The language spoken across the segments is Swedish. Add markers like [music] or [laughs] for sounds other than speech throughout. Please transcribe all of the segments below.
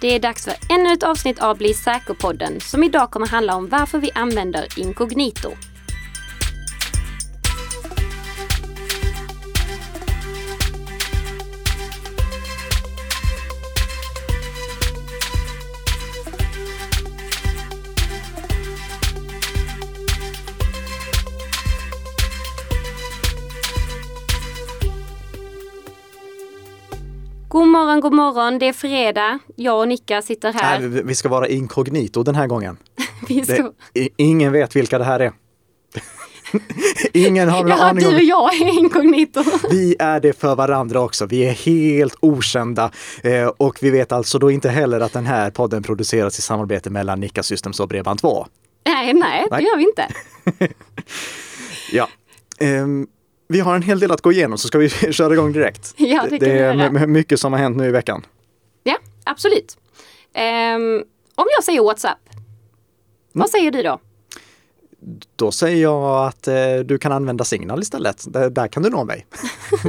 Det är dags för ännu ett avsnitt av Bli säker-podden som idag kommer handla om varför vi använder inkognito. Morgon, god morgon. Det är fredag. Jag och Nicka sitter här. Nej, vi- ska vara inkognito den här gången. [laughs] Ska... Det, ingen vet vilka det här är. [laughs] ingen har någon aning du och jag är inkognito. [laughs] Vi är det för varandra också. Vi är helt okända. Eh, och vi vet alltså då inte heller att den här podden produceras i samarbete mellan Nika Systems och Bredband2. nej, nej, det Nej. gör vi inte. Ja. Ehm, vi har en hel del att gå igenom så ska vi [laughs] köra igång direkt. [laughs] Ja, det det är mycket som har hänt nu i veckan. Ja, absolut. Ehm, om jag säger WhatsApp, vad säger du då? Då säger jag att eh, du kan använda Signal istället. Där, där kan du nå mig. [laughs]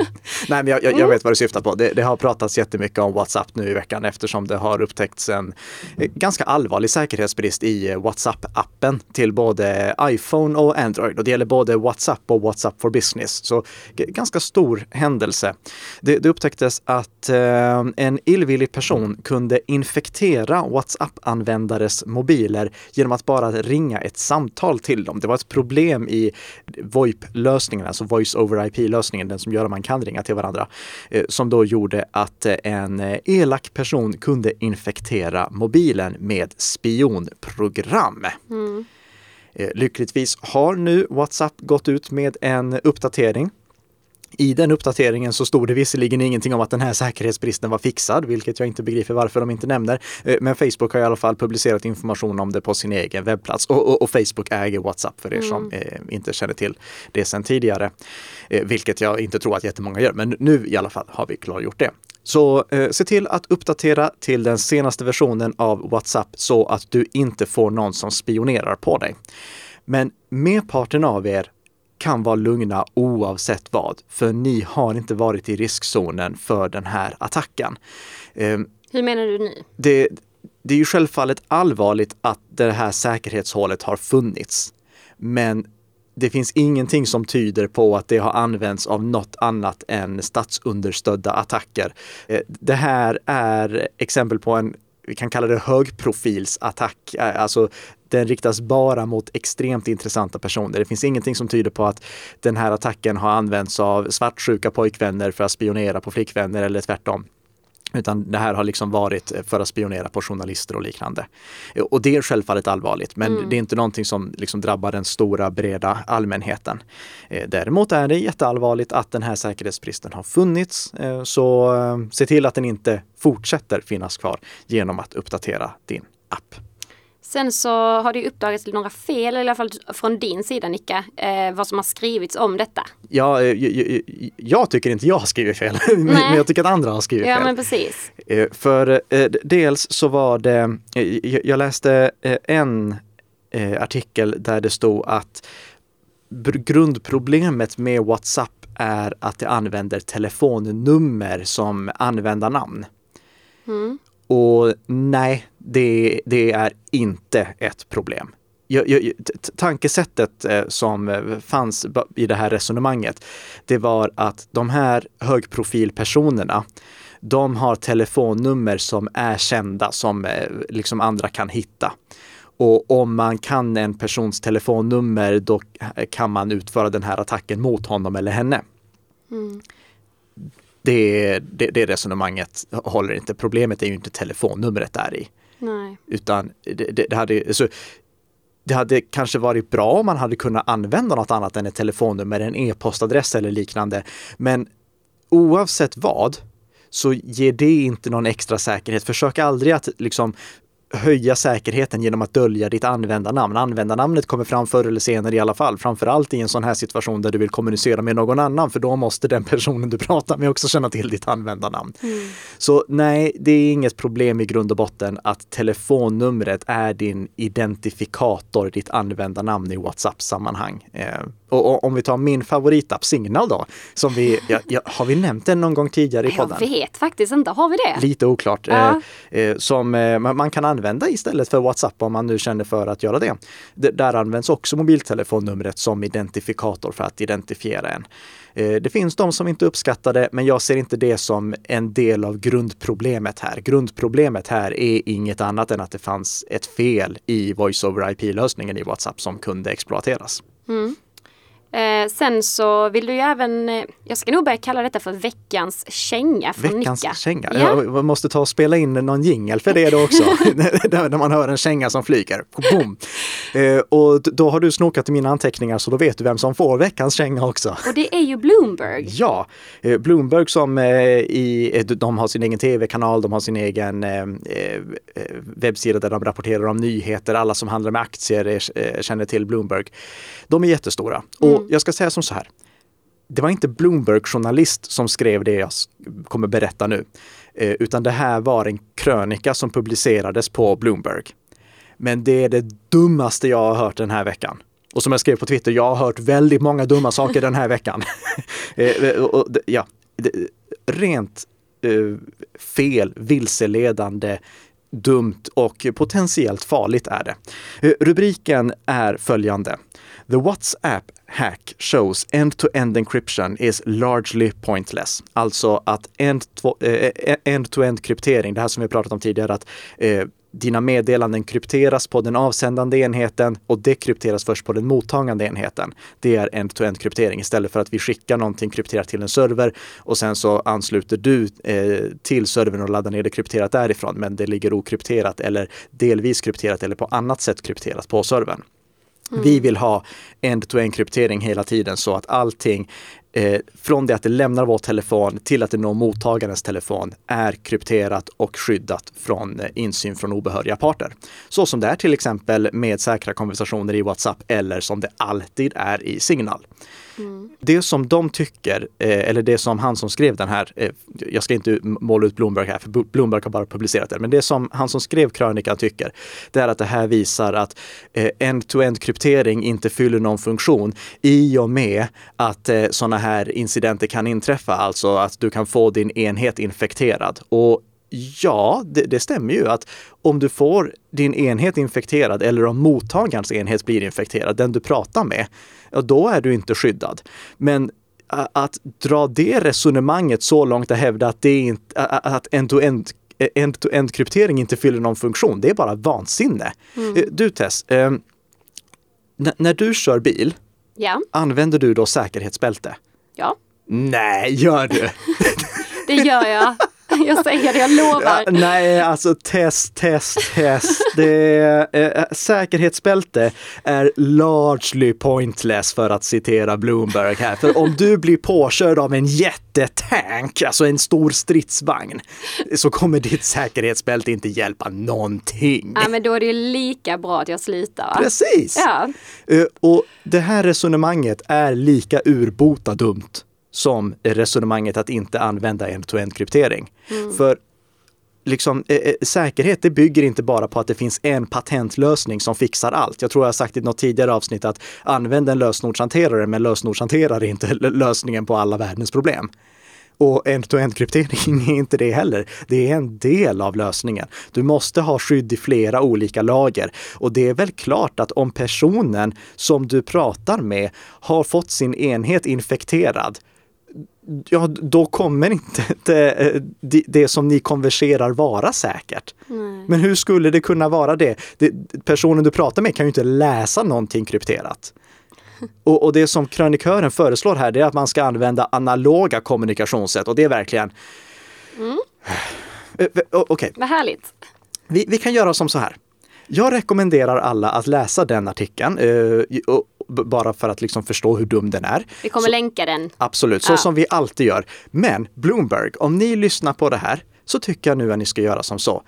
Nej, men jag, jag, jag vet vad du syftar på. Det, det har pratats jättemycket om WhatsApp nu i veckan eftersom det har upptäckts en eh, ganska allvarlig säkerhetsbrist i eh, WhatsApp-appen till både iPhone och Android. Och det gäller både WhatsApp och WhatsApp for Business. Så ganska stor händelse. Det, det upptäcktes att eh, en illvillig person kunde infektera WhatsApp-användares mobiler genom att bara ringa ett samtal till dem. Det var ett problem i VoIP-lösningen, alltså Voice over IP-lösningen, den som gör att man kan ringa till varandra, eh, som då gjorde att eh, en eh, elak person kunde infektera mobilen med spionprogram. Eh, Lyckligtvis har nu WhatsApp gått ut med en uppdatering. I den uppdateringen så stod det visserligen ingenting om att den här säkerhetsbristen var fixad, vilket jag inte begriper varför de inte nämner. Eh, Men Facebook har i alla fall publicerat information om det på sin egen webbplats och, och, och Facebook äger WhatsApp för er som eh, inte känner till det sedan tidigare. Eh, vilket jag inte tror att jättemånga gör, men nu i alla fall har vi klargjort det. Så eh, se till att uppdatera till den senaste versionen av WhatsApp så att du inte får någon som spionerar på dig. Men merparten av er kan vara lugna oavsett vad, för ni har inte varit i riskzonen för den här attacken. Eh, Hur menar du nu? det, det är ju självfallet allvarligt att det här säkerhetshålet har funnits. Men det finns ingenting som tyder på att det har använts av något annat än statsunderstödda attacker. Eh, Det här är exempel på en, vi kan kalla det högprofilsattack. Alltså den riktas bara mot extremt intressanta personer. Det finns ingenting som tyder på att den här attacken har använts av svartsjuka pojkvänner för att spionera på flickvänner eller tvärtom. Utan det här har liksom varit för att spionera på journalister och liknande. Och det är självfallet allvarligt, men det är inte någonting som liksom drabbar den stora breda allmänheten. Eh, Däremot är det jätteallvarligt att den här säkerhetsbristen har funnits. Eh, Så eh, se till att den inte fortsätter finnas kvar genom att uppdatera din app. Sen så har det uppdagats några fel, eller i alla fall från din sida Nicka, eh, vad som har skrivits om detta. Ja, eh, jag, jag, jag tycker inte jag har skrivit fel, [laughs] men jag tycker att andra har skrivit Ja fel. men precis. Eh, För eh, dels så var det, eh, jag- jag läste eh, en artikel där det stod att grundproblemet med WhatsApp är att det använder telefonnummer som användarnamn. Och nej, det, det är inte ett problem. Jag, jag, tankesättet eh, som eh, fanns i det här resonemanget, det var att de här högprofilpersonerna, de har telefonnummer som är kända, som eh, liksom andra kan hitta. Och om man kan en persons telefonnummer, då kan man utföra den här attacken mot honom eller henne. Mm. Det, det, det resonemanget håller inte. Problemet är ju inte telefonnumret där i. Nej. Utan det, det, hade, alltså, det hade kanske varit bra om man hade kunnat använda något annat än ett telefonnummer, en e-postadress eller liknande. Men oavsett vad så ger det inte någon extra säkerhet. Försök aldrig att liksom höja säkerheten genom att dölja ditt användarnamn. Användarnamnet kommer fram förr eller senare i alla fall, framförallt i en sån här situation där du vill kommunicera med någon annan, för då måste den personen du pratar med också känna till ditt användarnamn. Mm. Så nej, det är inget problem i grund och botten att telefonnumret är din identifikator, ditt användarnamn i WhatsApp-sammanhang. Eh, och, om vi tar min favoritapp Signal då, som vi, ja, ja, har vi nämnt den någon gång tidigare i podden? Jag vet faktiskt inte, har vi det? Lite oklart. Ja. Eh, eh, som eh, man kan använda istället för WhatsApp om man nu känner för att göra det. D där används också mobiltelefonnumret som identifikator för att identifiera en. Eh, det finns de som inte uppskattar det, men jag ser inte det som en del av grundproblemet här. Grundproblemet här är inget annat än att det fanns ett fel i voice over IP-lösningen i WhatsApp som kunde exploateras. Mm. Eh, sen så vill du ju även, eh, jag ska nog börja kalla detta för veckans känga från veckans Nicka. känga? Ja. Jag måste ta och spela in någon jingel för det då också. [laughs] [laughs] När man hör en känga som flyger. Boom. Eh, och då har du snokat i mina anteckningar så då vet du vem som får veckans känga också. Och det är ju Bloomberg. [laughs] Ja, eh, Bloomberg som eh, i, eh, de har sin egen tv-kanal, de har sin egen webbsida där de rapporterar om nyheter. Alla som handlar med aktier känner till Bloomberg. De är jättestora. Mm. Och jag ska säga som så här. Det var inte Bloomberg-journalist som skrev det jag kommer berätta nu, eh, utan det här var en krönika som publicerades på Bloomberg. Men det är det dummaste jag har hört den här veckan. Och som jag skrev på Twitter, jag har hört väldigt många dumma saker den här veckan. [laughs] Eh, eh ja, rent eh, fel, vilseledande, dumt och potentiellt farligt är det. Eh, rubriken är följande. The WhatsApp hack shows end-to-end encryption is largely pointless. Alltså att eh, end-to-end kryptering, det här som vi pratat om tidigare, att eh, dina meddelanden krypteras på den avsändande enheten och dekrypteras först på den mottagande enheten. Det är end-to-end kryptering istället för att vi skickar någonting krypterat till en server och sen så ansluter du eh, till servern och laddar ner det krypterat därifrån, men det ligger okrypterat eller delvis krypterat eller på annat sätt krypterat på servern. Mm. Vi vill ha end-to-end kryptering hela tiden så att allting eh, från det att det lämnar vår telefon till att det når mottagarens telefon är krypterat och skyddat från eh, insyn från obehöriga parter. Så som det är till exempel med säkra konversationer i WhatsApp eller som det alltid är i Signal. Mm. Det som de tycker, eh, eller det som han som skrev den här, eh, jag ska inte måla ut Bloomberg här, för Bloomberg har bara publicerat det, men det som han som skrev krönikan tycker, det är att det här visar att eh, end-to-end kryptering inte fyller någon funktion i och med att sådana här incidenter kan inträffa, alltså att du kan få din enhet infekterad. Och Ja, det, det, stämmer ju att om du får din enhet infekterad eller om mottagarens enhet blir infekterad, den du pratar med, då är du inte skyddad. Men att dra det resonemanget så långt att hävda att det inte, att end-to-end end-to-end kryptering inte fyller någon funktion, det är bara vansinne. Mm. Eh, du Tess, eh, när du kör bil, ja. använder du då säkerhetsbälte? Ja. Nej, gör du? [laughs] det gör jag. [laughs] Jag säger det, jag lovar. Ja, nej, alltså test, test, test. Det är, äh, säkerhetsbälte är largely pointless för att citera Bloomberg här. För om du blir påkörd av en jättetank, alltså en stor stridsvagn, så kommer ditt säkerhetsbälte inte hjälpa någonting. Ja, men då är det lika bra att jag slutar. Va? Precis! Ja. Uh, och det här resonemanget är lika urbota dumt som resonemanget att inte använda end-to-end kryptering. Mm. För liksom, eh, eh, säkerhet det bygger inte bara på att det finns en patentlösning som fixar allt. Jag tror jag har sagt i något tidigare avsnitt att använd en lösenordshanterare, men lösenordshanterare är inte lösningen på alla världens problem. Och end-to-end kryptering [laughs] är inte det heller. Det är en del av lösningen. Du måste ha skydd i flera olika lager. Och det är väl klart att om personen som du pratar med har fått sin enhet infekterad, ja, då kommer inte det, det, som ni konverserar vara säkert. Nej. Men hur skulle det kunna vara det? det? Personen du pratar med kan ju inte läsa någonting krypterat. Och, och, det som krönikören föreslår här, det är att man ska använda analoga kommunikationssätt och det är verkligen... Mm. Eh, eh, okej. Okay. Vad härligt. Vi, vi kan göra som så här. Jag rekommenderar alla att läsa den artikeln. Bara för att liksom förstå hur dum den är. Vi kommer så, länka den. Absolut, så ja. som vi alltid gör. Men Bloomberg, om ni lyssnar på det här så tycker jag nu att ni ska göra som så.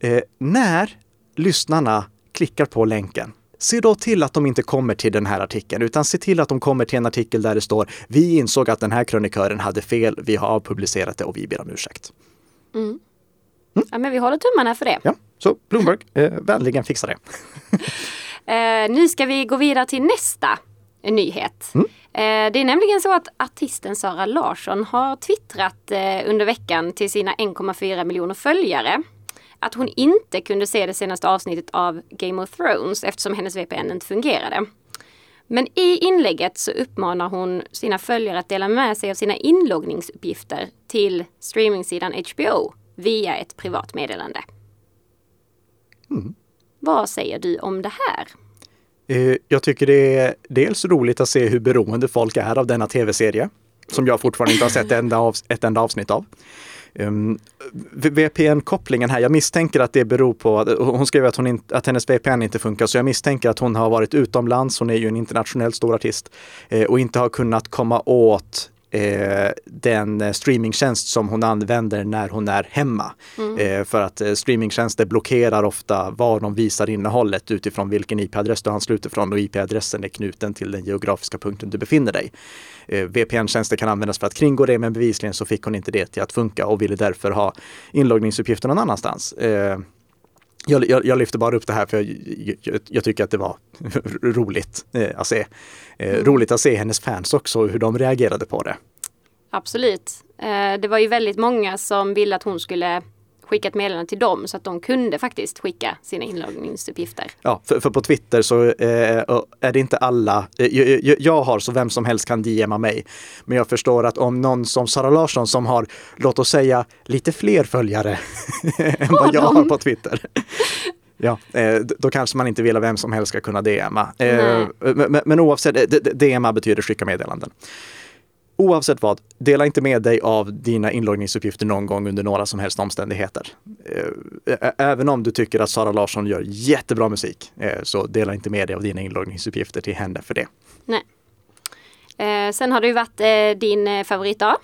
Eh, när lyssnarna klickar på länken, se då till att de inte kommer till den här artikeln, utan se till att de kommer till en artikel där det står vi insåg att den här krönikören hade fel, vi har avpublicerat det och vi ber om ursäkt. Mm. Ja, men vi håller tummarna för det. Ja, så Bloomberg, eh, vänligen fixa det. [laughs] eh, nu ska vi gå vidare till nästa nyhet. Mm. Eh, det är nämligen så att artisten Sara Larsson har twittrat eh, under veckan till sina 1,4 miljoner följare att hon inte kunde se det senaste avsnittet av Game of Thrones eftersom hennes VPN inte fungerade. Men i inlägget så uppmanar hon sina följare att dela med sig av sina inloggningsuppgifter till streamingsidan HBO via ett privat meddelande. Mm. Vad säger du om det här? Eh, jag tycker det är dels roligt att se hur beroende folk är av denna tv-serie, som jag fortfarande inte har sett ett enda, av, [laughs] ett enda avsnitt av. Um, VPN-kopplingen här, jag misstänker att det beror på, att hon skrev att, hon in, att hennes VPN inte funkar, så jag misstänker att hon har varit utomlands, hon är ju en internationellt stor artist, eh, och inte har kunnat komma åt eh, den streamingtjänst som hon använder när hon är hemma. Mm. Eh, för att eh, streamingtjänster blockerar ofta var de visar innehållet utifrån vilken IP-adress du ansluter från och IP-adressen är knuten till den geografiska punkten du befinner dig. Eh, VPN-tjänster kan användas för att kringgå det men bevisligen så fick hon inte det till att funka och ville därför ha inloggningsuppgifter någon annanstans. Jag, jag, jag, lyfter bara upp det här för jag, jag, jag tycker att det var [laughs] roligt eh, att se. Eh, mm. Roligt att se hennes fans också, hur de reagerade på det. Absolut. Eh, det var ju väldigt många som ville att hon skulle skicka ett meddelande till dem så att de kunde faktiskt skicka sina inloggningsuppgifter. Ja, för, för på Twitter så eh, är det inte alla, eh, jag, jag, har så vem som helst kan DMa mig. Men jag förstår att om någon som Sara Larsson som har, låt oss säga, lite fler följare [laughs] än vad jag har på Twitter. Ja, eh, då kanske man inte vill att vem som helst ska kunna DMa. Eh, men, men oavsett, DMa betyder skicka meddelanden. Oavsett vad, dela inte med dig av dina inloggningsuppgifter någon gång under några som helst omständigheter. Eh, även om du tycker att Sara Larsson gör jättebra musik, eh, så dela inte med dig av dina inloggningsuppgifter till henne för det. Nej. Eh, sen har det ju varit din favoritdag.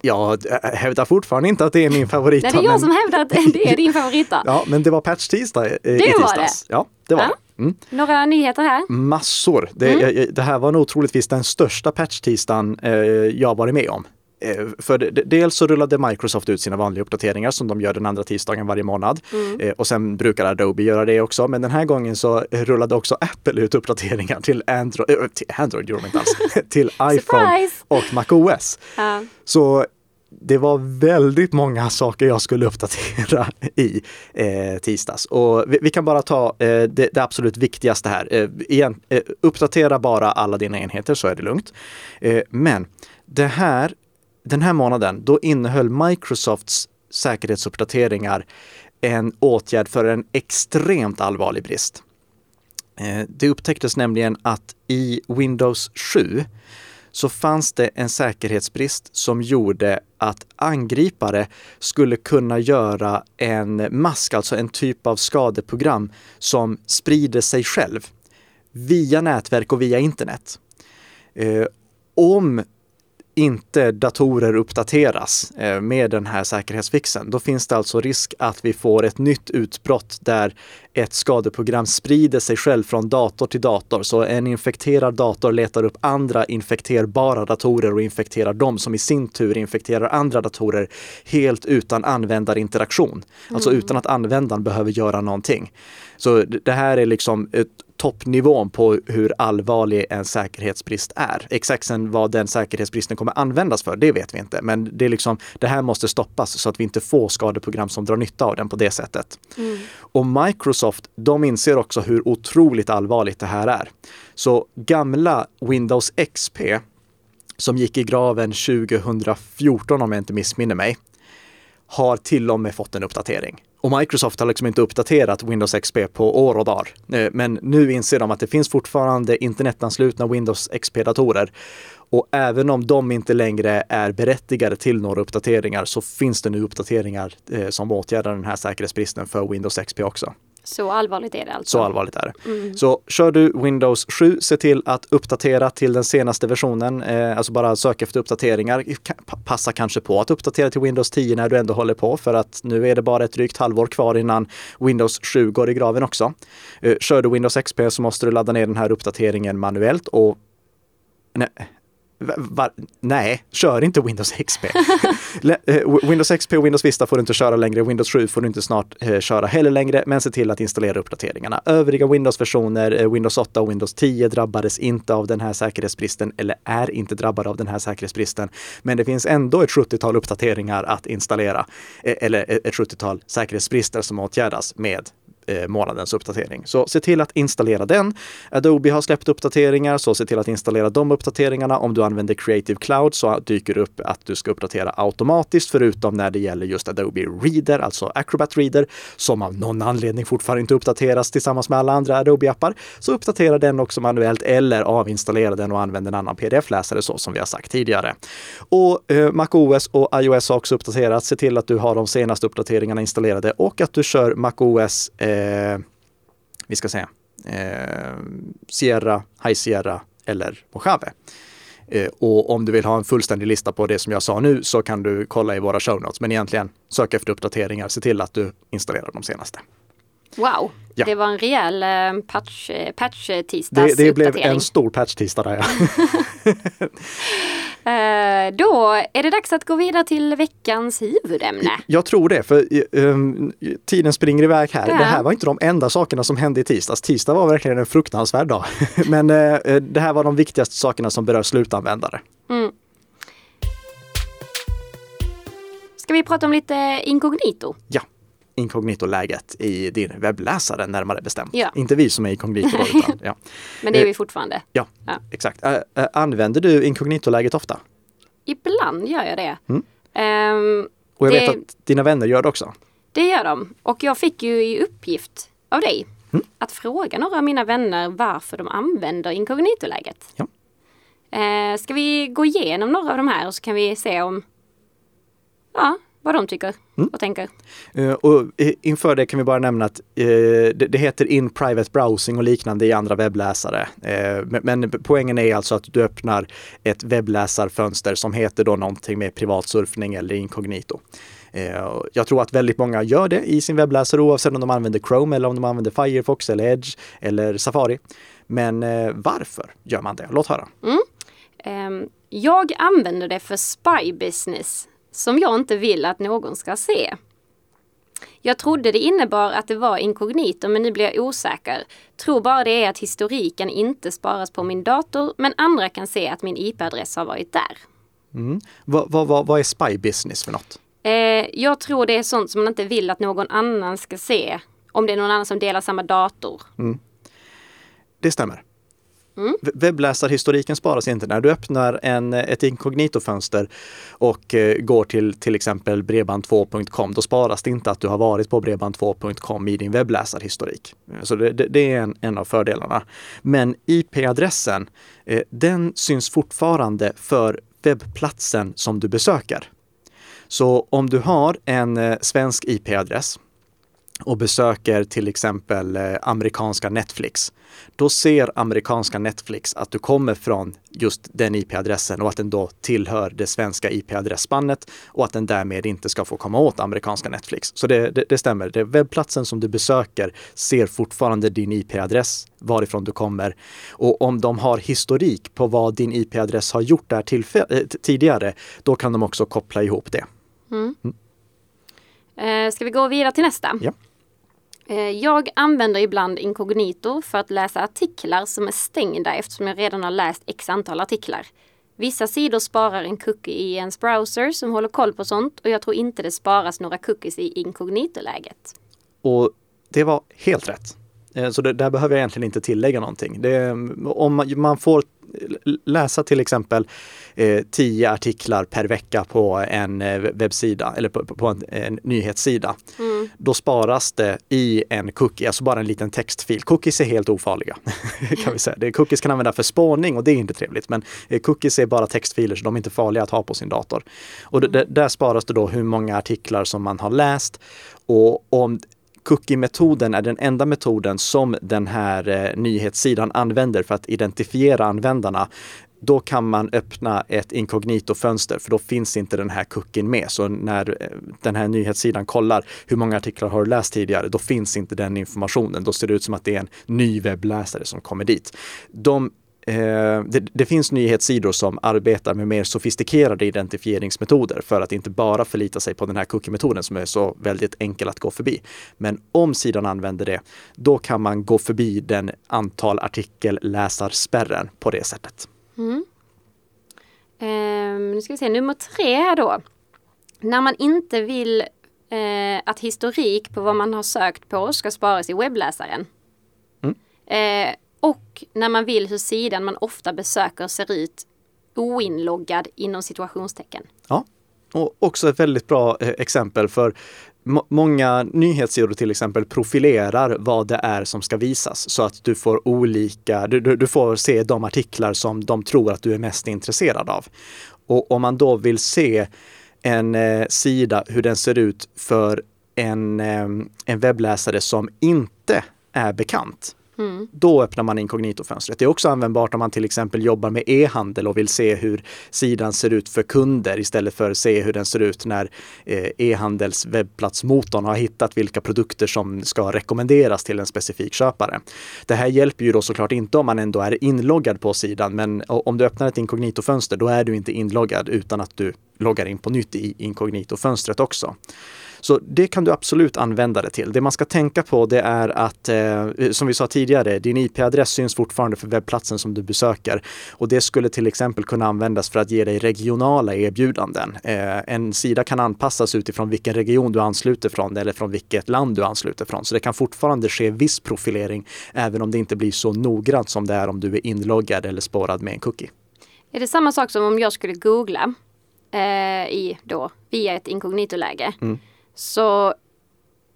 Jag hävdar fortfarande inte att det är min favoritdag. Nej, det är jag men... som hävdar att det är din favoritdag. [laughs] ja, men det var patch tisdag i det tisdags. Var det. Ja, det var ja. det. Mm. Några nyheter här? Massor. Det, mm. det här var nog troligtvis den största patch-tisdagen eh, jag varit med om. Eh, för dels så rullade Microsoft ut sina vanliga uppdateringar som de gör den andra tisdagen varje månad. Mm. Eh, och sen brukar Adobe göra det också. Men den här gången så rullade också Apple ut uppdateringar till Android, äh, till Android gjorde de inte alls, [laughs] till iPhone och MacOS. Ja. Så det var väldigt många saker jag skulle uppdatera i eh, tisdags. Och vi, vi, kan bara ta eh, det, det, absolut viktigaste här. Eh, igen, eh, uppdatera bara alla dina enheter så är det lugnt. Eh, men det här, den här månaden, då innehöll Microsofts säkerhetsuppdateringar en åtgärd för en extremt allvarlig brist. Eh, det upptäcktes nämligen att i Windows 7 så fanns det en säkerhetsbrist som gjorde att angripare skulle kunna göra en mask, alltså en typ av skadeprogram som sprider sig själv via nätverk och via internet. Eh, om inte datorer uppdateras eh, med den här säkerhetsfixen, då finns det alltså risk att vi får ett nytt utbrott där ett skadeprogram sprider sig själv från dator till dator. Så en infekterad dator letar upp andra infekterbara datorer och infekterar dem som i sin tur infekterar andra datorer helt utan användarinteraktion. Alltså mm. Alltså utan att användaren behöver göra någonting. Så det här är liksom ett toppnivån på hur allvarlig en säkerhetsbrist är. Exakt sen vad den säkerhetsbristen kommer användas för, det vet vi inte. Men det, är liksom, det här måste stoppas så att vi inte får skadeprogram som drar nytta av den på det sättet. Mm. Och Microsoft, de inser också hur otroligt allvarligt det här är. Så gamla Windows XP, som gick i graven 2014 om jag inte missminner mig, har till och med fått en uppdatering. Och Microsoft har liksom inte uppdaterat Windows XP på år och dagar. Eh, men nu inser de att det finns fortfarande internetanslutna Windows XP-datorer. Och även om de inte längre är berättigade till några uppdateringar så finns det nu uppdateringar eh, som åtgärdar den här säkerhetsbristen för Windows XP också. Så allvarligt är det alltså? Så allvarligt är det. Mm. Så kör du Windows 7, se till att uppdatera till den senaste versionen. Eh, alltså bara sök efter uppdateringar. Passa kanske på att uppdatera till Windows 10 när du ändå håller på för att nu är det bara ett drygt halvår kvar innan Windows 7 går i graven också. Eh, kör du Windows XP så måste du ladda ner den här uppdateringen manuellt och Nej, Va? nej, kör inte Windows XP. [laughs] Eh, Windows XP och Windows Vista får du inte köra längre. Windows 7 får du inte snart eh, köra heller längre, men se till att installera uppdateringarna. Övriga Windows-versioner, eh, Windows 8 och Windows 10 drabbades inte av den här säkerhetsbristen eller är inte drabbade av den här säkerhetsbristen. Men det finns ändå ett 70-tal uppdateringar att installera eh, eller eh, ett 70-tal säkerhetsbrister som åtgärdas med eh, månadens uppdatering. Så se till att installera den. Adobe har släppt uppdateringar, så se till att installera de uppdateringarna. Om du använder Creative Cloud så dyker det upp att du ska uppdatera automatiskt, förutom när det gäller just Adobe Reader, alltså Acrobat Reader, som av någon anledning fortfarande inte uppdateras tillsammans med alla andra Adobe-appar. Så uppdatera den också manuellt eller avinstallera den och använd en annan pdf-läsare så som vi har sagt tidigare. Och eh, MacOS och iOS har också uppdaterats. Se till att du har de senaste uppdateringarna installerade och att du kör MacOS eh, eh, vi ska säga, eh, Sierra, High Sierra eller Mojave. Eh, och om du vill ha en fullständig lista på det som jag sa nu så kan du kolla i våra show notes. Men egentligen sök efter uppdateringar, se till att du installerar de senaste. Wow, ja. det var en rejäl eh, patch, eh, patch tisdags Det, det blev en stor patch tisdag där ja. [laughs] Eh, då är det dags att gå vidare till veckans huvudämne. Jag tror det, för um, tiden springer iväg här. Ja. Det här var inte de enda sakerna som hände i tisdags. Tisdag var verkligen en fruktansvärd dag. [laughs] Men uh, det här var de viktigaste sakerna som berör slutanvändare. Mm. Ska vi prata om lite inkognito? Ja inkognito-läget i din webbläsare närmare bestämt. Ja. Inte vi som är inkognito. utan, [laughs] ja. Men det är vi fortfarande. Ja, ja. exakt. Äh, äh, använder du inkognito-läget ofta? Ibland gör jag det. Mm. Um, och jag det, vet att dina vänner gör det också. Det gör de. Och jag fick ju i uppgift av dig mm. att fråga några av mina vänner varför de använder inkognito-läget. Ja. Uh, ska vi gå igenom några av de här och så kan vi se om ja, vad de tycker mm. och tänker. Uh, och inför det kan vi bara nämna att uh, det, det, heter in private browsing och liknande i andra webbläsare. Uh, men, men, poängen är alltså att du öppnar ett webbläsarfönster som heter då någonting med privatsurfning eller inkognito. Jag tror att väldigt många gör det i sin webbläsare oavsett om de använder Chrome eller om de använder Firefox eller Edge eller Safari. Men varför gör man det? Låt höra. Mm. Um, jag använder det för spy business som jag inte vill att någon ska se. Jag trodde det innebar att det var inkognito men nu blir jag osäker. Tror bara det är att historiken inte sparas på min dator men andra kan se att min IP-adress har varit där. Mm. Vad, vad, vad, vad är spy business för något? Eh, jag tror det är sånt som man inte vill att någon annan ska se. Om det är någon annan som delar samma dator. Mm. Det stämmer. Mm. Webbläsarhistoriken sparas inte. När du öppnar en, ett inkognito-fönster och eh, går till till exempel bredband2.com, då sparas det inte att du har varit på bredband2.com i din webbläsarhistorik. Så det, det, det är en, en, av fördelarna. Men IP-adressen, eh, den syns fortfarande för webbplatsen som du besöker. Så om du har en eh, svensk IP-adress och besöker till exempel eh, amerikanska Netflix, då ser amerikanska Netflix att du kommer från just den IP-adressen och att den då tillhör det svenska IP-adressspannet och att den därmed inte ska få komma åt amerikanska Netflix. Så det, det, det stämmer. Det webbplatsen som du besöker ser fortfarande din IP-adress, varifrån du kommer. Och om de har historik på vad din IP-adress har gjort där äh, tidigare, då kan de också koppla ihop det. Mm. Mm. Eh, ska vi gå vidare till nästa? Ja. Eh, jag använder ibland inkognito för att läsa artiklar som är stängda eftersom jag redan har läst x antal artiklar. Vissa sidor sparar en cookie i ens browser som håller koll på sånt och jag tror inte det sparas några cookies i inkognito-läget. Och det var helt rätt. Eh, så det, där behöver jag egentligen inte tillägga någonting. Det, om man får läsa till exempel eh, tio artiklar per vecka på en eh, webbsida eller på, på en, en, nyhetssida. Mm. Då sparas det i en cookie, alltså bara en liten textfil. Cookies är helt ofarliga. [laughs] kan vi säga. Det, cookies kan användas för spårning och det är inte trevligt. Men eh, cookies är bara textfiler så de är inte farliga att ha på sin dator. Och mm. där sparas det då hur många artiklar som man har läst. Och om cookie-metoden är den enda metoden som den här eh, nyhetssidan använder för att identifiera användarna då kan man öppna ett inkognito-fönster för då finns inte den här cookien med. Så när eh, den här nyhetssidan kollar hur många artiklar har du läst tidigare, då finns inte den informationen. Då ser det ut som att det är en ny webbläsare som kommer dit. De det, det, finns nyhetssidor som arbetar med mer sofistikerade identifieringsmetoder för att inte bara förlita sig på den här cookie-metoden som är så väldigt enkel att gå förbi. Men om sidan använder det, då kan man gå förbi den antal artikelläsarspärren på det sättet. Mm. Eh, nu ska vi se, nummer tre här då. När man inte vill eh, att historik på vad man har sökt på ska sparas i webbläsaren. Mm. Eh, och när man vill hur sidan man ofta besöker ser ut oinloggad inom situationstecken. Ja, och också ett väldigt bra eh, exempel för Många nyhetssidor till exempel profilerar vad det är som ska visas så att du får olika, du, du, får se de artiklar som de tror att du är mest intresserad av. Och om man då vill se en eh, sida, hur den ser ut för en, eh, en webbläsare som inte är bekant, Mm. Då öppnar man inkognitofönstret. Det är också användbart om man till exempel jobbar med e-handel och vill se hur sidan ser ut för kunder istället för att se hur den ser ut när eh, e-handels webbplatsmotorn har hittat vilka produkter som ska rekommenderas till en specifik köpare. Det här hjälper ju då såklart inte om man ändå är inloggad på sidan, men om du öppnar ett inkognitofönster då är du inte inloggad utan att du loggar in på nytt i inkognitofönstret också. Så det kan du absolut använda det till. Det man ska tänka på det är att, eh, som vi sa tidigare, din IP-adress syns fortfarande för webbplatsen som du besöker. Och det skulle till exempel kunna användas för att ge dig regionala erbjudanden. Eh, en sida kan anpassas utifrån vilken region du ansluter från eller från vilket land du ansluter från. Så det kan fortfarande ske viss profilering även om det inte blir så noggrant som det är om du är inloggad eller spårad med en cookie. Är det samma sak som om jag skulle googla eh, i då, via ett inkognitoläge? Mm så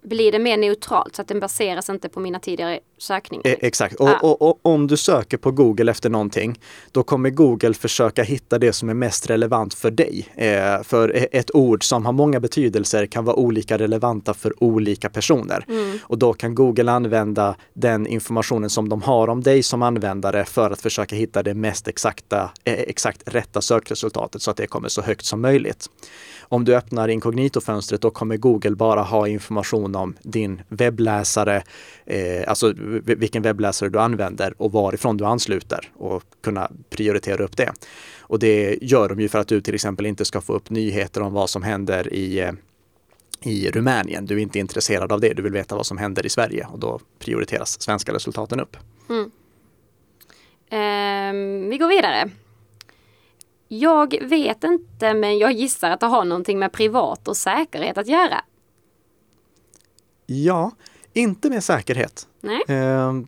blir det mer neutralt så att den baseras inte på mina tidigare sökningar. E exakt, och, ah. och, och, om du söker på Google efter någonting, då kommer Google försöka hitta det som är mest relevant för dig. Eh, för e-, ett ord som har många betydelser kan vara olika relevanta för olika personer. Mm. Och då kan Google använda den informationen som de har om dig som användare för att försöka hitta det mest exakta, eh, exakt rätta sökresultatet så att det kommer så högt som möjligt. Om du öppnar inkognito-fönstret då kommer Google bara ha information om din webbläsare, eh, alltså vilken webbläsare du använder och varifrån du ansluter och kunna prioritera upp det. Och det gör de ju för att du till exempel inte ska få upp nyheter om vad som händer i eh, i Rumänien. Du är inte intresserad av det. Du vill veta vad som händer i Sverige och då prioriteras svenska resultaten upp. Mm. Um, vi går vidare. Jag vet inte men jag gissar att det har någonting med privat och säkerhet att göra. Ja, inte med säkerhet. Nej. Uh,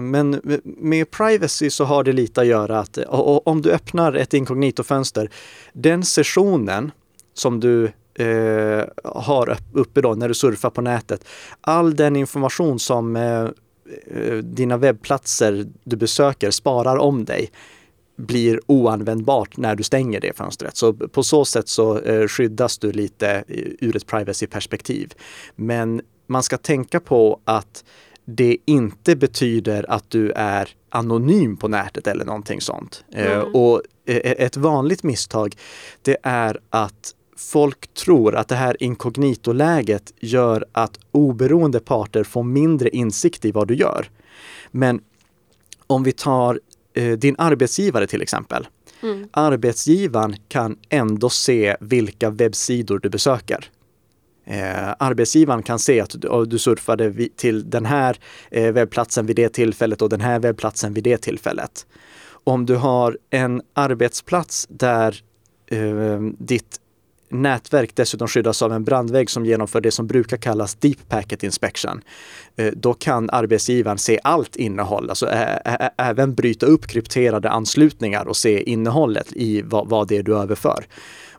men med privacy så har det lite att göra att om du öppnar ett inkognito-fönster, den sessionen som du eh, har uppe då när du surfar på nätet, all den information som eh, eh, dina webbplatser du besöker sparar om dig blir oanvändbart när du stänger det fönstret. Så på så sätt så eh, skyddas du lite ur ett privacy-perspektiv. Men man ska tänka på att det inte betyder att du är anonym på nätet eller någonting sånt. Eh, mm. och eh, ett vanligt misstag det är att folk tror att det här inkognito-läget gör att oberoende parter får mindre insikt i vad du gör. Men om vi tar eh, din arbetsgivare till exempel. Mm. Arbetsgivaren kan ändå se vilka webbsidor du besöker. Eh, arbetsgivaren kan se att du, surfade till den här eh, webbplatsen vid det tillfället och den här webbplatsen vid det tillfället. Om du har en arbetsplats där eh, ditt nätverk dessutom skyddas av en brandvägg som genomför det som brukar kallas Deep Packet Inspection. Eh, då kan arbetsgivaren se allt innehåll, alltså även bryta upp krypterade anslutningar och se innehållet i vad, vad det är du överför.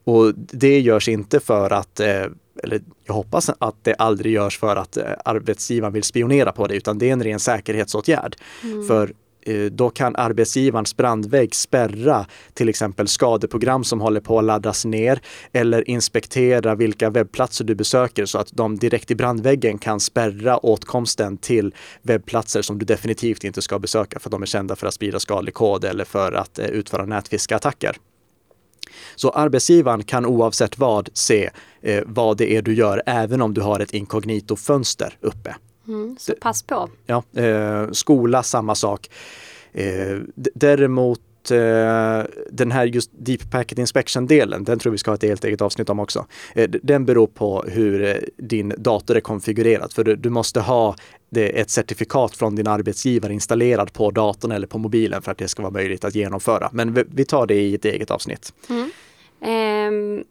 Och det görs inte för att eh, eller jag hoppas att det aldrig görs för att eh, arbetsgivaren vill spionera på det, utan det är en ren säkerhetsåtgärd. Mm. För Eh, då kan arbetsgivarens brandvägg spärra till exempel skadeprogram som håller på att laddas ner eller inspektera vilka webbplatser du besöker så att de direkt i brandväggen kan spärra åtkomsten till webbplatser som du definitivt inte ska besöka för de är kända för att sprida skadlig kod eller för att eh, utföra nätfiskeattacker. Så arbetsgivaren kan oavsett vad se eh, vad det är du gör, även om du har ett inkognito-fönster uppe. Mm, så pass på. Ja, eh, skola samma sak. Eh, däremot eh, den här just Deep Packet Inspection-delen, den tror vi ska ha ett helt eget avsnitt om också. Eh, den beror på hur eh, din dator är konfigurerad. För du, måste ha ett certifikat från din arbetsgivare installerad på datorn eller på mobilen för att det ska vara möjligt att genomföra. Men vi, vi tar det i ett eget avsnitt. Mm. Um,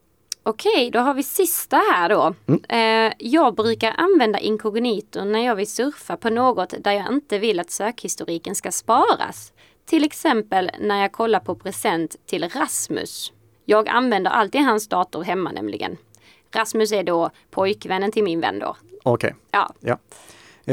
Okej, då har vi sista här då. Mm. Uh, jag brukar använda inkognito när jag vill surfa på något där jag inte vill att sökhistoriken ska sparas. Till exempel när jag kollar på present till Rasmus. Jag använder alltid hans dator hemma nämligen. Rasmus är då pojkvännen till min vän då. Okej. Okay. Ja. ja.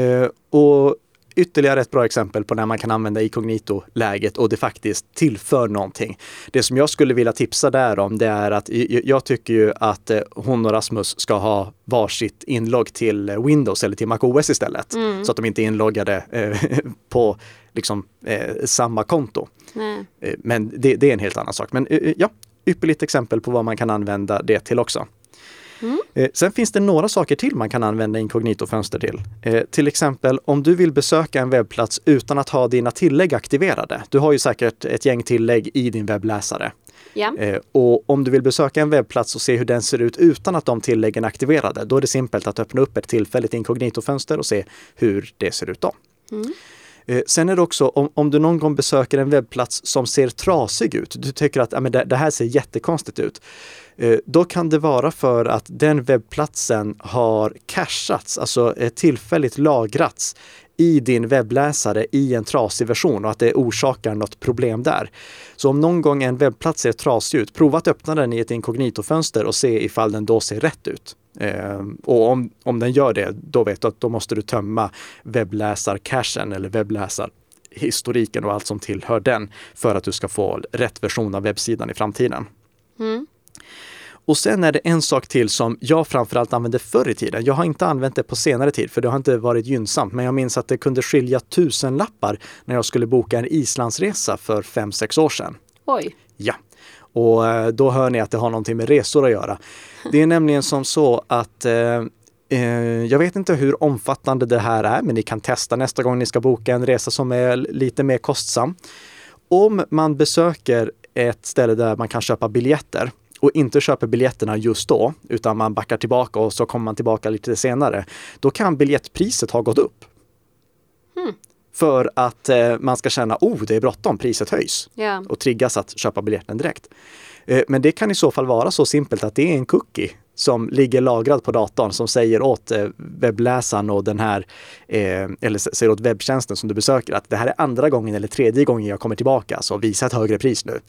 Uh, och ytterligare ett bra exempel på när man kan använda inkognito-läget och det faktiskt tillför någonting. Det som jag skulle vilja tipsa där om det är att jag tycker ju att eh, hon och Rasmus ska ha varsitt inlogg till Windows eller till MacOS istället. Mm. Så att de inte är inloggade eh, [laughs] på liksom, eh, samma konto. Nej. Eh, men det, det, är en helt annan sak. Men eh, ja, ypperligt exempel på vad man kan använda det till också. Mm. Sen finns det några saker till man kan använda inkognito-fönster till. Eh, till exempel om du vill besöka en webbplats utan att ha dina tillägg aktiverade. Du har ju säkert ett gäng tillägg i din webbläsare. Eh, och om du vill besöka en webbplats och se hur den ser ut utan att de tilläggen är aktiverade, då är det simpelt att öppna upp ett tillfälligt inkognito-fönster och se hur det ser ut då. Mm. Eh, sen är det också om, om du någon gång besöker en webbplats som ser trasig ut, du tycker att ja, men det, det här ser jättekonstigt ut. Eh, då kan det vara för att den webbplatsen har cachats, alltså eh, tillfälligt lagrats i din webbläsare i en trasig version och att det orsakar något problem där. Så om någon gång en webbplats ser trasig ut, prova att öppna den i ett inkognitofönster och se ifall den då ser rätt ut. Eh, och om, om den gör det, då vet du att då måste du tömma webbläsarcachen eller webbläsarhistoriken och allt som tillhör den för att du ska få rätt version av webbsidan i framtiden. Mm. Och sen är det en sak till som jag framförallt använde förr i tiden. Jag har inte använt det på senare tid för det har inte varit gynnsamt. Men jag minns att det kunde skilja tusen lappar när jag skulle boka en Islandsresa för fem sex år sedan. Oj! Ja, och eh, då hör ni att det har någonting med resor att göra. Det är nämligen som så att eh, eh, jag vet inte hur omfattande det här är, men ni kan testa nästa gång ni ska boka en resa som är lite mer kostsam. Om man besöker ett ställe där man kan köpa biljetter och inte köper biljetterna just då, utan man backar tillbaka och så kommer man tillbaka lite senare, då kan biljettpriset ha gått upp. Hmm. För att eh, man ska känna, oh, det är bråttom, priset höjs. Yeah. Och triggas att köpa biljetten direkt. Eh, men det kan i så fall vara så simpelt att det är en cookie som ligger lagrad på datorn som säger åt eh, webbläsaren och den här, eh, eller säger åt webbtjänsten som du besöker att det här är andra gången eller tredje gången jag kommer tillbaka, så visa ett högre pris nu.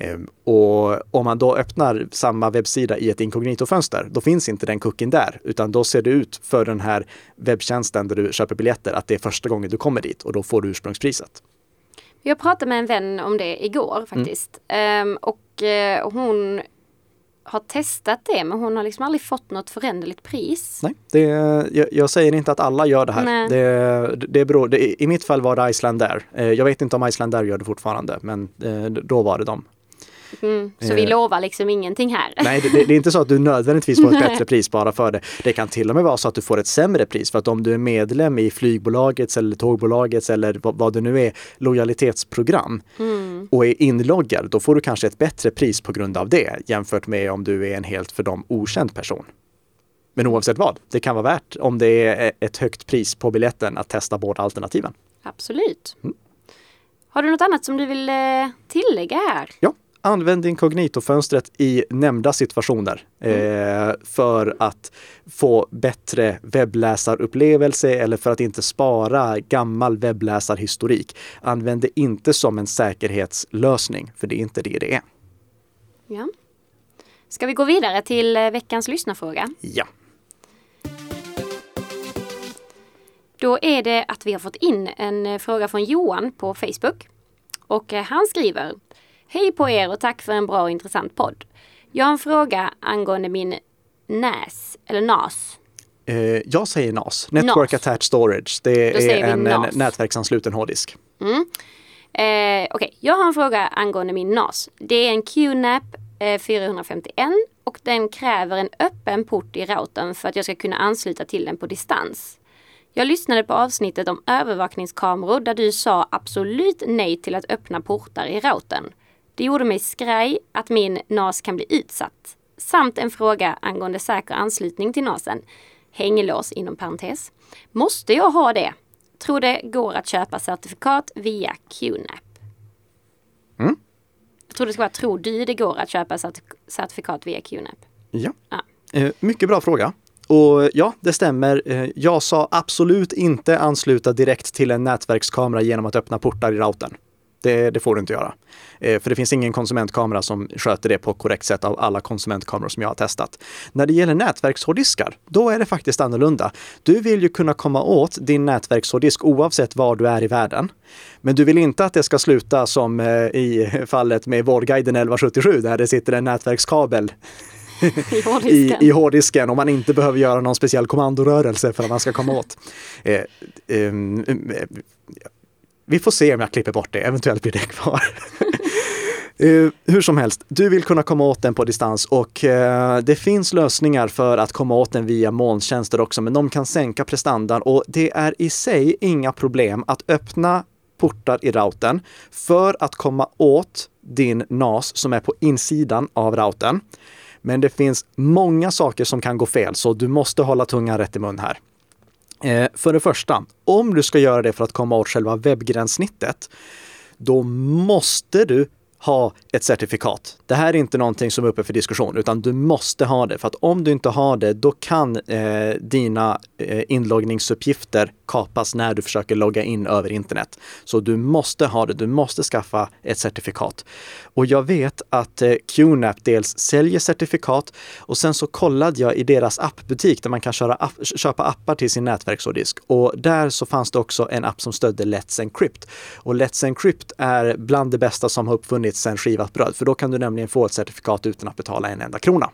Ehm, och om man då öppnar samma webbsida i ett inkognitofönster, då finns inte den kucken där, utan då ser det ut för den här webbtjänsten där du köper biljetter att det är första gången du kommer dit och då får du ursprungspriset. Jag pratade med en vän om det igår faktiskt. Mm. Um, och uh, hon har testat det men hon har liksom aldrig fått något föränderligt pris. Nej, det, jag, jag säger inte att alla gör det här. Det, det beror, det, I mitt fall var det Icelandair. Eh, jag vet inte om Icelandair gör det fortfarande men eh, då var det dem. Mm, så vi eh. lovar liksom ingenting här. Nej, det, det, är inte så att du nödvändigtvis får ett [laughs] bättre pris bara för det. Det kan till och med vara så att du får ett sämre pris för att om du är medlem i flygbolagets eller tågbolagets eller vad, vad det nu är, lojalitetsprogram mm. och är inloggad, då får du kanske ett bättre pris på grund av det jämfört med om du är en helt för dem okänd person. Men oavsett vad, det kan vara värt om det är ett högt pris på biljetten att testa båda alternativen. Absolut. Mm. Har du något annat som du vill eh, tillägga här? Ja, Använd inkognito-fönstret i nämnda situationer mm. eh, för att få bättre webbläsarupplevelse eller för att inte spara gammal webbläsarhistorik. Använd det inte som en säkerhetslösning, för det är inte det det är. Ja. Ska vi gå vidare till eh, veckans lyssnarfråga? Ja. Då är det att vi har fått in en eh, fråga från Johan på Facebook. Och eh, han skriver Hej på er och tack för en bra och intressant podd. Jag har en fråga angående min NAS, eller NAS. Eh, jag säger NAS, Network NAS. Attached Storage. Det Då är en, en nätverksansluten hårddisk. Mm. Eh, Okej, jag har en fråga angående min NAS. Det är en QNAP eh, 451 och den kräver en öppen port i routern för att jag ska kunna ansluta till den på distans. Jag lyssnade på avsnittet om övervakningskameror där du sa absolut nej till att öppna portar i routern. Det gjorde mig skraj att min NAS kan bli utsatt. Samt en fråga angående säker anslutning till NASen. Hänglås inom parentes. Måste jag ha det? Tror det går att köpa certifikat via QNAP. Mm. Jag tror det ska vara tror du det går att köpa certi- certifikat via QNAP? Ja. Ja. Eh, mycket bra fråga. Och ja, det stämmer. Eh, jag sa absolut inte ansluta direkt till en nätverkskamera genom att öppna portar i routern. Det, det får du inte göra. Eh, för det finns ingen konsumentkamera som sköter det på korrekt sätt av alla konsumentkameror som jag har testat. När det gäller nätverkshårddiskar, då är det faktiskt annorlunda. Du vill ju kunna komma åt din nätverkshårddisk oavsett var du är i världen. Men du vill inte att det ska sluta som eh, i fallet med Vårdguiden 1177 där det sitter en nätverkskabel I [laughs] i, hårddisken. i hårddisken och man inte behöver göra någon speciell kommandorörelse för att man ska komma åt. Eh, ehm, eh, vi får se om jag klipper bort det, eventuellt blir det kvar. [laughs] Eh, hur som helst, du vill kunna komma åt den på distans och eh, det finns lösningar för att komma åt den via molntjänster också, men de kan sänka prestandan och det är i sig inga problem att öppna portar i routern för att komma åt din NAS som är på insidan av routern. Men det finns många saker som kan gå fel, så du måste hålla tungan rätt i mun här. Eh, för det första, om du ska göra det för att komma åt själva webbgränssnittet, då måste du ha ett certifikat. Det här är inte någonting som är uppe för diskussion, utan du måste ha det. För att om du inte har det, då kan eh, dina Eh, inloggningsuppgifter kapas när du försöker logga in över internet. Så du måste ha det, du måste skaffa ett certifikat. Och jag vet att eh, QNAP dels säljer certifikat och sen så kollade jag i deras appbutik där man kan köra app, köpa appar till sin nätverkshårddisk. Och där så fanns det också en app som stödde Let's Encrypt. Och Let's Encrypt är bland det bästa som har uppfunnits sedan skivat bröd, för då kan du nämligen få ett certifikat utan att betala en enda krona.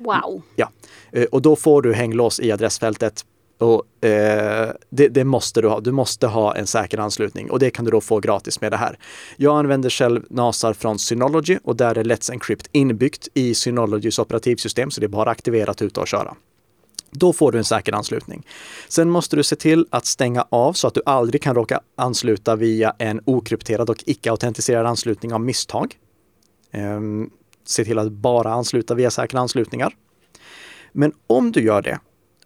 Wow. Ja, eh, och då får du hänglås i adressfältet. Och, eh, det, det måste du ha. Du måste ha en säker anslutning och det kan du då få gratis med det här. Jag använder själv NASar från Synology och där är Let's Encrypt inbyggt i Synologys operativsystem så det är bara aktiverat ute och köra. Då får du en säker anslutning. Sen måste du se till att stänga av så att du aldrig kan råka ansluta via en okrypterad och icke-autentiserad anslutning av misstag. Ehm, se till att bara ansluta via säkra anslutningar. Men om du gör det,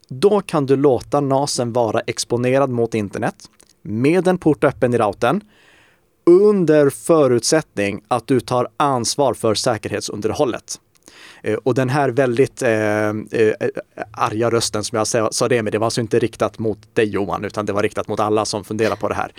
då kan du låta NASen vara exponerad mot internet med en port öppen i routern under förutsättning att du tar ansvar för säkerhetsunderhållet. Eh, och den här väldigt eh, eh, arga rösten som jag sa, sa det med, det var alltså inte riktat mot dig Johan, utan det var riktat mot alla som funderar på det här.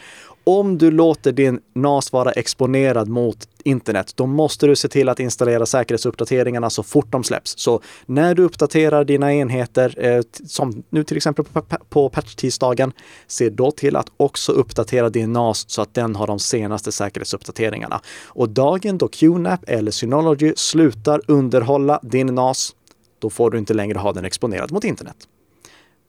Om du låter din NAS vara exponerad mot internet, då måste du se till att installera säkerhetsuppdateringarna så fort de släpps. Så när du uppdaterar dina enheter, eh, som nu till exempel på, på patch-tisdagen, se då till att också uppdatera din NAS så att den har de senaste säkerhetsuppdateringarna. Och dagen då QNAP eller Synology slutar underhålla din NAS, då får du inte längre ha den exponerad mot internet.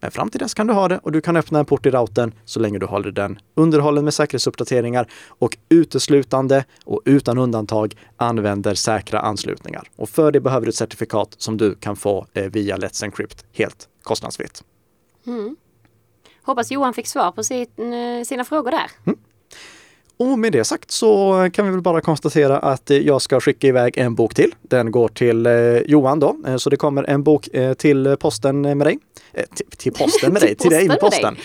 Men fram till dess kan du ha det och du kan öppna en port i routern så länge du håller den underhållen med säkerhetsuppdateringar och uteslutande och utan undantag använder säkra anslutningar. Och för det behöver du ett certifikat som du kan få eh, via Let's Encrypt helt kostnadsfritt. Hoppas Johan fick svar på sitt, eh, sina frågor där. Och med det sagt så kan vi väl bara konstatera att jag ska skicka iväg en bok till. Den går till eh, Johan då, Eh, så det kommer en bok eh, till posten med dig. Till, till posten med [laughs] dig, Till dig med posten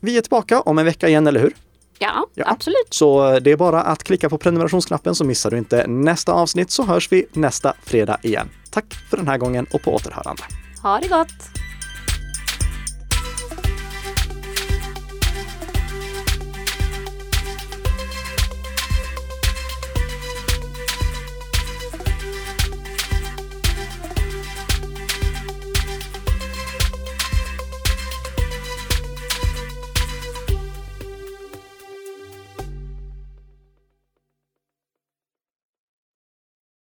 Vi är tillbaka om en vecka igen, eller hur? Ja, Ja. absolut. Så det är bara att klicka på prenumerationsknappen så missar du inte nästa avsnitt så hörs vi nästa fredag igen. Tack för den här gången och på återhörande. Ha det gott!